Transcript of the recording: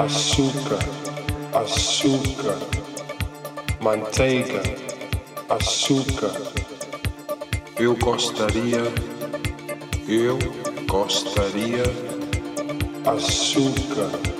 açúcar, açúcar, manteiga, açúcar. Eu gostaria, eu gostaria, açúcar.